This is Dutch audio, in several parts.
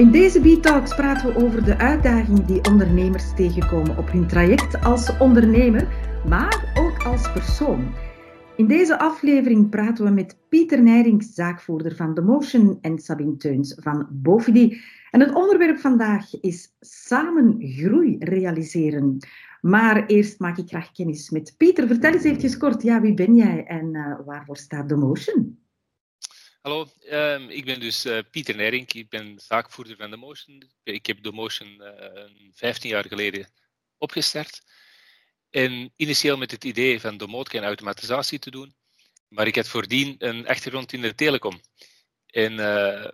In deze B-Talks praten we over de uitdagingen die ondernemers tegenkomen op hun traject als ondernemer, maar ook als persoon. In deze aflevering praten we met Pieter Nijrink, zaakvoerder van The Motion, en Sabine Teuns van Bovidi. En het onderwerp vandaag is samen groei realiseren. Maar eerst maak ik graag kennis met Pieter. Vertel eens eventjes kort, ja, wie ben jij en uh, waarvoor staat The Motion? Hallo, um, ik ben dus uh, Pieter Nijrink. Ik ben zaakvoerder van The Motion. Ik heb The Motion uh, 15 jaar geleden opgestart. En initieel met het idee van domotica en automatisatie te doen. Maar ik had voordien een achtergrond in de telecom. En uh,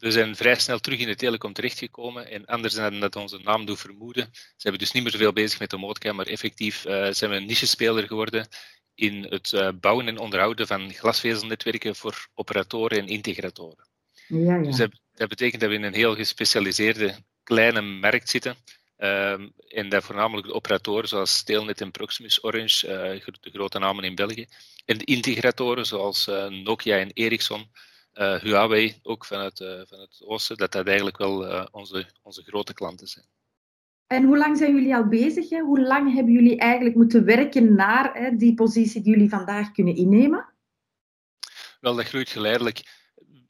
we zijn vrij snel terug in de telecom terechtgekomen. En anders dan dat onze naam doet vermoeden, zijn we dus niet meer zoveel bezig met domotica, maar effectief uh, zijn we een niche-speler geworden in het uh, bouwen en onderhouden van glasvezelnetwerken voor operatoren en integratoren. Ja, ja. Dus dat, dat betekent dat we in een heel gespecialiseerde kleine markt zitten Um, en dat voornamelijk de operatoren zoals Stelnet en Proximus Orange, uh, de grote namen in België. En de integratoren zoals Nokia en Ericsson, Huawei, ook vanuit, van het oosten, dat dat eigenlijk wel onze, onze grote klanten zijn. En hoe lang zijn jullie al bezig? Hè? Hoe lang hebben jullie eigenlijk moeten werken naar hè, die positie die jullie vandaag kunnen innemen? Wel, dat groeit geleidelijk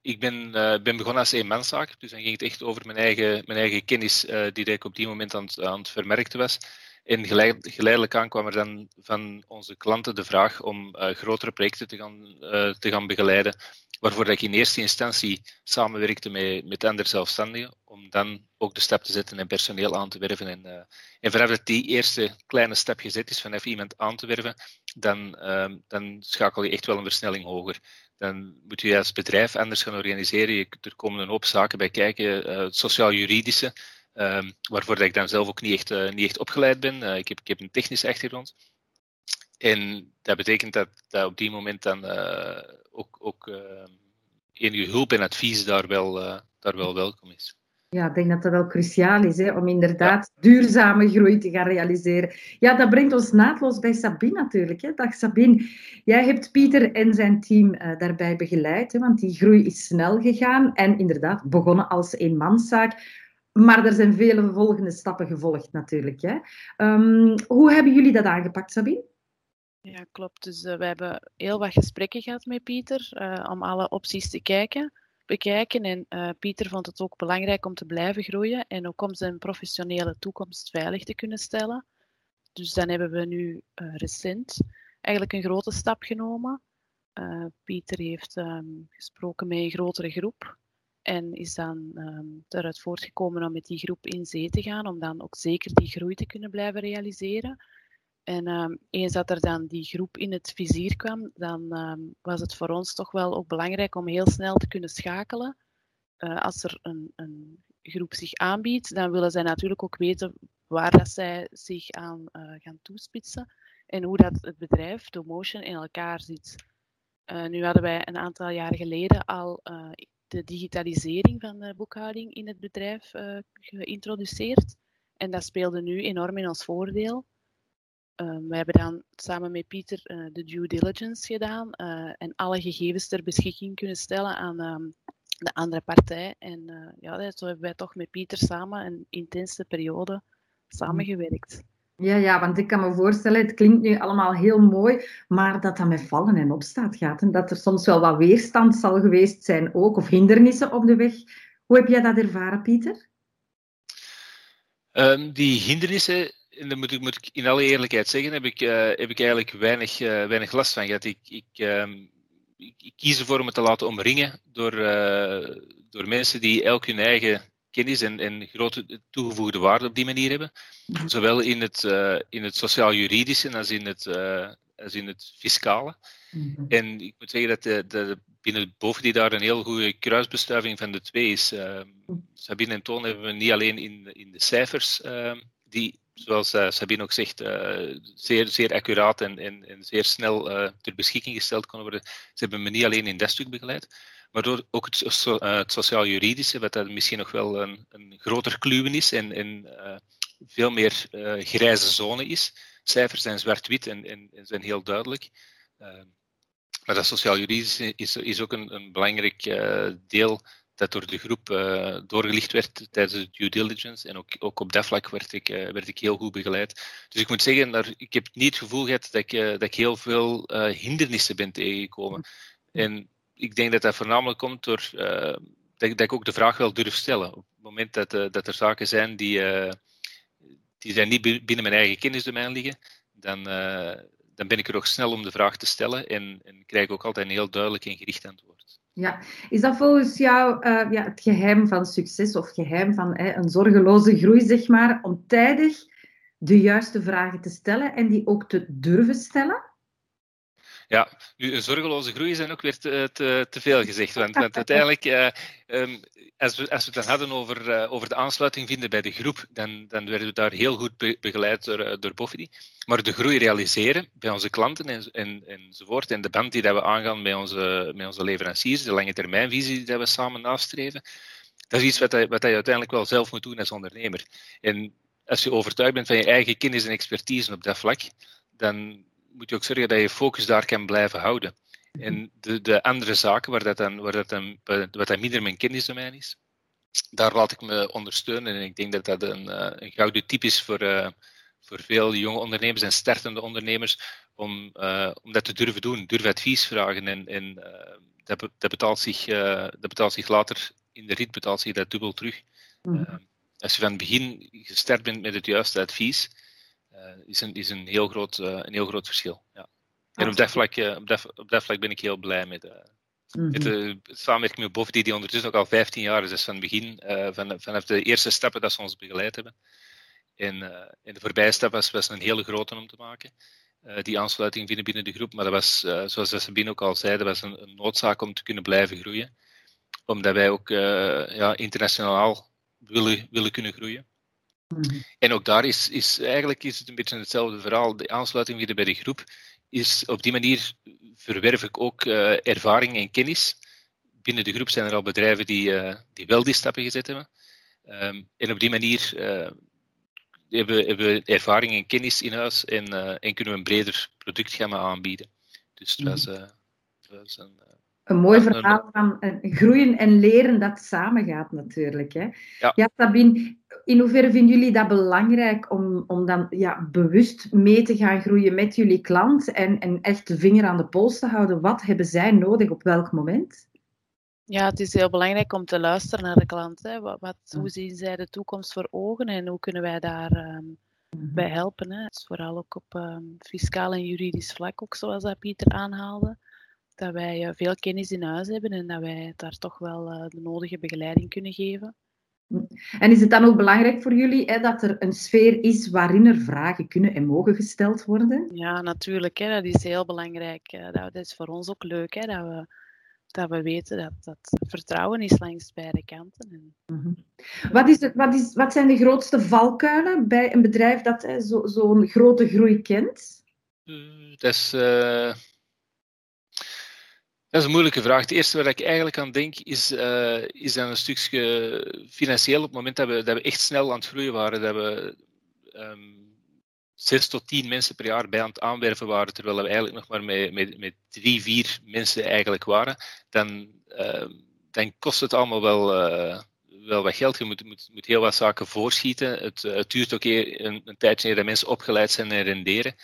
ik ben, uh, ben begonnen als eenmanszaak, dus dan ging het echt over mijn eigen, mijn eigen kennis uh, die ik op die moment aan, aan het vermerkten was. Geleid, geleidelijk aan kwam er dan van onze klanten de vraag om uh, grotere projecten te gaan, te gaan begeleiden, waarvoor ik in eerste instantie samenwerkte met, met andere zelfstandigen, om dan ook de stap te zetten en personeel aan te werven. En, en vanaf dat die eerste kleine stap gezet is, van even iemand aan te werven, dan, dan schakel je echt wel een versnelling hoger dan moet je als bedrijf anders gaan organiseren. Je, er komen een hoop zaken bij kijken, uh, sociaal-juridische, um, waarvoor dat ik dan zelf ook niet echt, uh, niet echt opgeleid ben. Uh, ik, heb, ik heb een technische achtergrond. En dat betekent dat, dat op die moment dan ook, ook ehm, enige hulp en advies daar wel, daar wel welkom is. Ja, ik denk dat dat wel cruciaal is hè, om inderdaad duurzame groei te gaan realiseren. Ja, dat brengt ons naadloos bij Sabine natuurlijk. Hè. Dag Sabine, jij hebt Pieter en zijn team uh, daarbij begeleid, hè, want die groei is snel gegaan en inderdaad begonnen als eenmanszaak. Maar er zijn vele volgende stappen gevolgd natuurlijk. Hè. Um, hoe hebben jullie dat aangepakt, Sabine? Ja, klopt. Dus uh, we hebben heel wat gesprekken gehad met Pieter uh, om alle opties te kijken bekijken. En uh, Pieter vond het ook belangrijk om te blijven groeien en ook om zijn professionele toekomst veilig te kunnen stellen. Dus dan hebben we nu recent eigenlijk een grote stap genomen. Pieter heeft um, gesproken met een grotere groep en is dan um, voortgekomen om met die groep in zee te gaan, om dan ook zeker die groei te kunnen blijven realiseren. En um, eens dat er dan die groep in het vizier kwam, dan um, was het voor ons toch wel ook belangrijk om heel snel te kunnen schakelen. Uh, als er een, een, groep zich aanbiedt, dan willen zij natuurlijk ook weten waar dat zij zich aan uh, gaan toespitsen en hoe dat het bedrijf, Domotion, in elkaar zit. Uh, nu hadden wij een aantal jaar geleden al de digitalisering van de boekhouding in het bedrijf geïntroduceerd. En dat speelde nu enorm in ons voordeel. Um, we hebben dan samen met Pieter uh, de due diligence gedaan uh, en alle gegevens ter beschikking kunnen stellen aan um, de andere partij. En ja, zo hebben wij toch met Pieter samen een intense periode samengewerkt. Ja, ja, want ik kan me voorstellen, het klinkt nu allemaal heel mooi, maar dat dat met vallen en opstaat gaat. En dat er soms wel wat weerstand zal geweest zijn ook, of hindernissen op de weg. Hoe heb jij dat ervaren, Pieter? Um, die hindernissen en dat moet ik, moet ik in alle eerlijkheid zeggen, heb ik, uh, heb ik eigenlijk weinig, uh, weinig last van gehad. Ik, ik, um, ik, kies ervoor me te laten omringen door, uh, door mensen die elk hun eigen kennis en, en grote toegevoegde waarde op die manier hebben. Mhm. Zowel in het, in het sociaal-juridische als in het, als in het fiscale. Mm-hmm. En ik moet zeggen dat de, de, binnen boven die daar een heel goede kruisbestuiving van de twee is. Uh, Sabine en Toon hebben we niet alleen in, in de cijfers die zoals uh, Sabine ook zegt, uh, zeer, zeer accuraat en, zeer snel uh, ter beschikking gesteld kon worden. Ze hebben me niet alleen in dat stuk begeleid, maar door ook het, het sociaal-juridische, wat dat misschien nog wel een, een groter kluwen is en, veel meer grijze zone is. Cijfers zijn zwart-wit en, en, en, zijn heel duidelijk. maar dat sociaal-juridische is, is ook een, een belangrijk deel dat door de groep doorgelicht werd tijdens de due diligence. En ook, ook op dat vlak werd ik, werd ik heel goed begeleid. Dus ik moet zeggen, ik heb niet het gevoel gehad dat ik, dat ik heel veel hindernissen ben tegengekomen. En ik denk dat dat voornamelijk komt door dat, dat, ik ook de vraag wel durf stellen. Op het moment dat, dat er zaken zijn die, die zijn niet binnen mijn eigen kennisdomein liggen, dan, dan ben ik er ook snel om de vraag te stellen en, en krijg ik ook altijd een heel duidelijk en gericht antwoord. Ja, is dat volgens jou uh, ja, het geheim van succes of geheim van hè, een zorgeloze groei, zeg maar, om tijdig de juiste vragen te stellen en die ook te durven stellen? Ja, nu een zorgeloze groei zijn ook weer te, te, veel gezegd. Want, want uiteindelijk, uh, um, als, we, als we het dan hadden over, uh, over de aansluiting vinden bij de groep, dan, dan werden we daar heel goed be begeleid door, uh, door. Maar de groei realiseren bij onze klanten en, en, enzovoort, en de band die dat we aangaan met onze, met onze leveranciers, de lange termijnvisie die dat we samen nastreven, dat is iets wat, wat je uiteindelijk wel zelf moet doen als ondernemer. En als je overtuigd bent van je eigen kennis en expertise op dat vlak, dan moet je ook zorgen dat je focus daar kan blijven houden. Mhm. En de, de andere zaken, waar dat dan, waar dat dan, wat dan minder mijn kennisdomein is, daar laat ik me ondersteunen. En ik denk dat dat een, eh, een gouden tip is voor, uh, voor veel jonge ondernemers en startende ondernemers om, uh, om dat te durven doen. Durf advies vragen. En, en dat, dat, betaalt zich, dat betaalt zich later in de rit betaalt zich dat dubbel terug. Mm als je van het begin gestart bent met het juiste advies, eh, is, een, is een, heel groot, eh, een heel groot verschil. Ja. En op dat, vlak, op, dat, op dat vlak ben ik heel blij met, mm met de samenwerking met Bof, die, ondertussen ook al 15 jaar is. Dus van het begin, van, vanaf de eerste stappen dat ze ons begeleid hebben. En, en de voorbije stap was, was een hele grote om te maken. Uh, die aansluiting vinden binnen de groep. Maar dat was, uh, zoals Sabine ook al zei, dat was een, een, noodzaak om te kunnen blijven groeien. Omdat wij ook uh, ja, internationaal willen, willen kunnen groeien. Mhm. En ook daar is, is eigenlijk is het een beetje hetzelfde verhaal. De aansluiting weer bij de groep is op die manier verwerf ik ook uh, ervaring en kennis. Binnen de groep zijn er al bedrijven die, uh, die wel die stappen gezet hebben. Um, en op die manier uh, hebben, hebben we ervaring en kennis in huis en, en kunnen we een breder productgamma aanbieden. Dus het was, het was een een mooi verhaal van groeien en leren dat samengaat natuurlijk. Hè? Ja. ja, Sabine, in hoeverre vinden jullie dat belangrijk om, om dan ja, bewust mee te gaan groeien met jullie klant en, en echt de vinger aan de pols te houden? Wat hebben zij nodig op welk moment? Ja, het is heel belangrijk om te luisteren naar de klant. Hè. Wat, wat hoe zien zij de toekomst voor ogen en hoe kunnen wij daar um, bij helpen? Hè? Dus vooral ook op um, fiscaal en juridisch vlak, ook zoals dat Pieter aanhaalde dat wij eh, veel kennis in huis hebben en dat wij daar toch wel eh, de nodige begeleiding kunnen geven. En is het dan ook belangrijk voor jullie hè, dat er een sfeer is waarin er vragen kunnen en mogen gesteld worden? Ja, natuurlijk. Hè, dat is heel belangrijk. Dat, dat is voor ons ook leuk hè, dat, we, dat we weten dat, dat vertrouwen is langs beide kanten. Mm wat, is het, wat, is, wat zijn de grootste valkuilen bij een bedrijf dat zo'n zo grote groei kent? Eh, dat is. Dat is een moeilijke vraag. Het eerste waar ik eigenlijk aan denk is, uh, is een stukje financieel. Op het moment dat we, dat we echt snel aan het groeien waren, dat we um, zes tot tien mensen per jaar bij aan het aanwerven waren, terwijl we eigenlijk nog maar met, met, met drie, vier mensen eigenlijk waren, dan, uh, dan kost het allemaal wel, uh, wel wat geld. Je moet, moet, moet heel wat zaken voorschieten. Het, het duurt ook een, een tijdje dat mensen opgeleid zijn en renderen.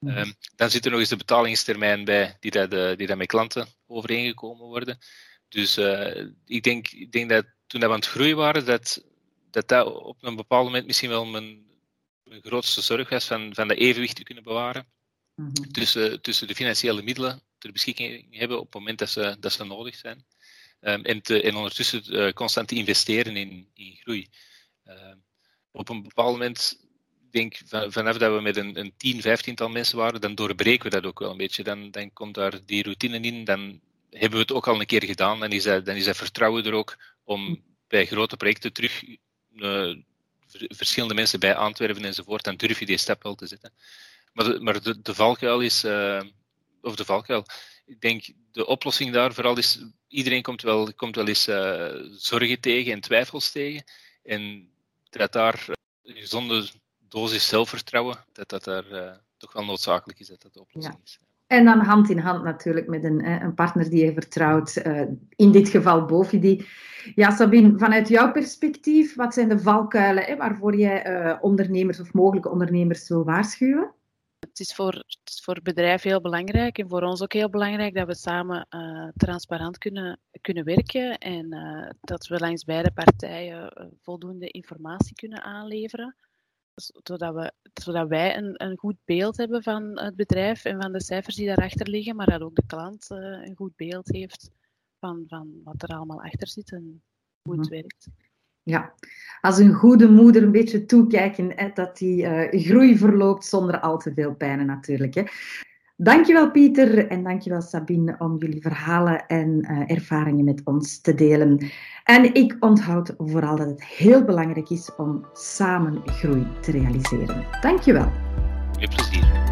Um, dan zit er nog eens de betalingstermijn bij, die, dat, die dat met klanten overeengekomen worden. Dus uh, ik, denk, ik denk dat toen we aan het groeien waren, dat dat, dat op een bepaald moment misschien wel mijn, mijn grootste zorg was van, van dat evenwicht te kunnen bewaren. Mm -hmm. tussen, tussen de financiële middelen ter beschikking hebben op het moment dat ze, dat ze nodig zijn. Um, en, te, en ondertussen uh, constant te investeren in, in groei. Uh, op een bepaald moment denk vanaf dat we met een, een 10, 15 mensen waren, dan doorbreken we dat ook wel een beetje. Dan, dan komt daar die routine in, dan hebben we het ook al een keer gedaan. Dan is dat, dan is dat vertrouwen er ook om bij grote projecten terug uh, verschillende mensen bij aan te werven enzovoort. Dan durf je die stap wel te zetten. Maar de, maar de, valkuil is, uh, of de valkuil, ik denk de oplossing daar vooral is, iedereen komt wel, komt wel eens uh, zorgen tegen en twijfels tegen. En dat daar gezonde dosis zelfvertrouwen, dat dat daar uh, toch wel noodzakelijk is, dat dat de oplossing is. En dan hand in hand natuurlijk met een, een partner die je vertrouwt, uh, in dit geval Bovi. Ja, Sabine, vanuit jouw perspectief, wat zijn de valkuilen hè, waarvoor jij uh, ondernemers of mogelijke ondernemers wil waarschuwen? Het is, voor, het is voor het bedrijf heel belangrijk en voor ons ook heel belangrijk dat we samen uh, transparant kunnen, kunnen werken en dat we langs beide partijen voldoende informatie kunnen aanleveren zodat, we, zodat wij een, een goed beeld hebben van het bedrijf en van de cijfers die daarachter liggen, maar dat ook de klant uh, een goed beeld heeft van, van wat er allemaal achter zit en hoe het mhm. werkt. Ja, als een goede moeder een beetje toekijken hè, dat die uh, groei verloopt zonder al te veel pijnen natuurlijk. Hè. Dankjewel Pieter en dankjewel Sabine om jullie verhalen en uh, ervaringen met ons te delen. En ik onthoud vooral dat het heel belangrijk is om samen groei te realiseren. Dankjewel. Met plezier.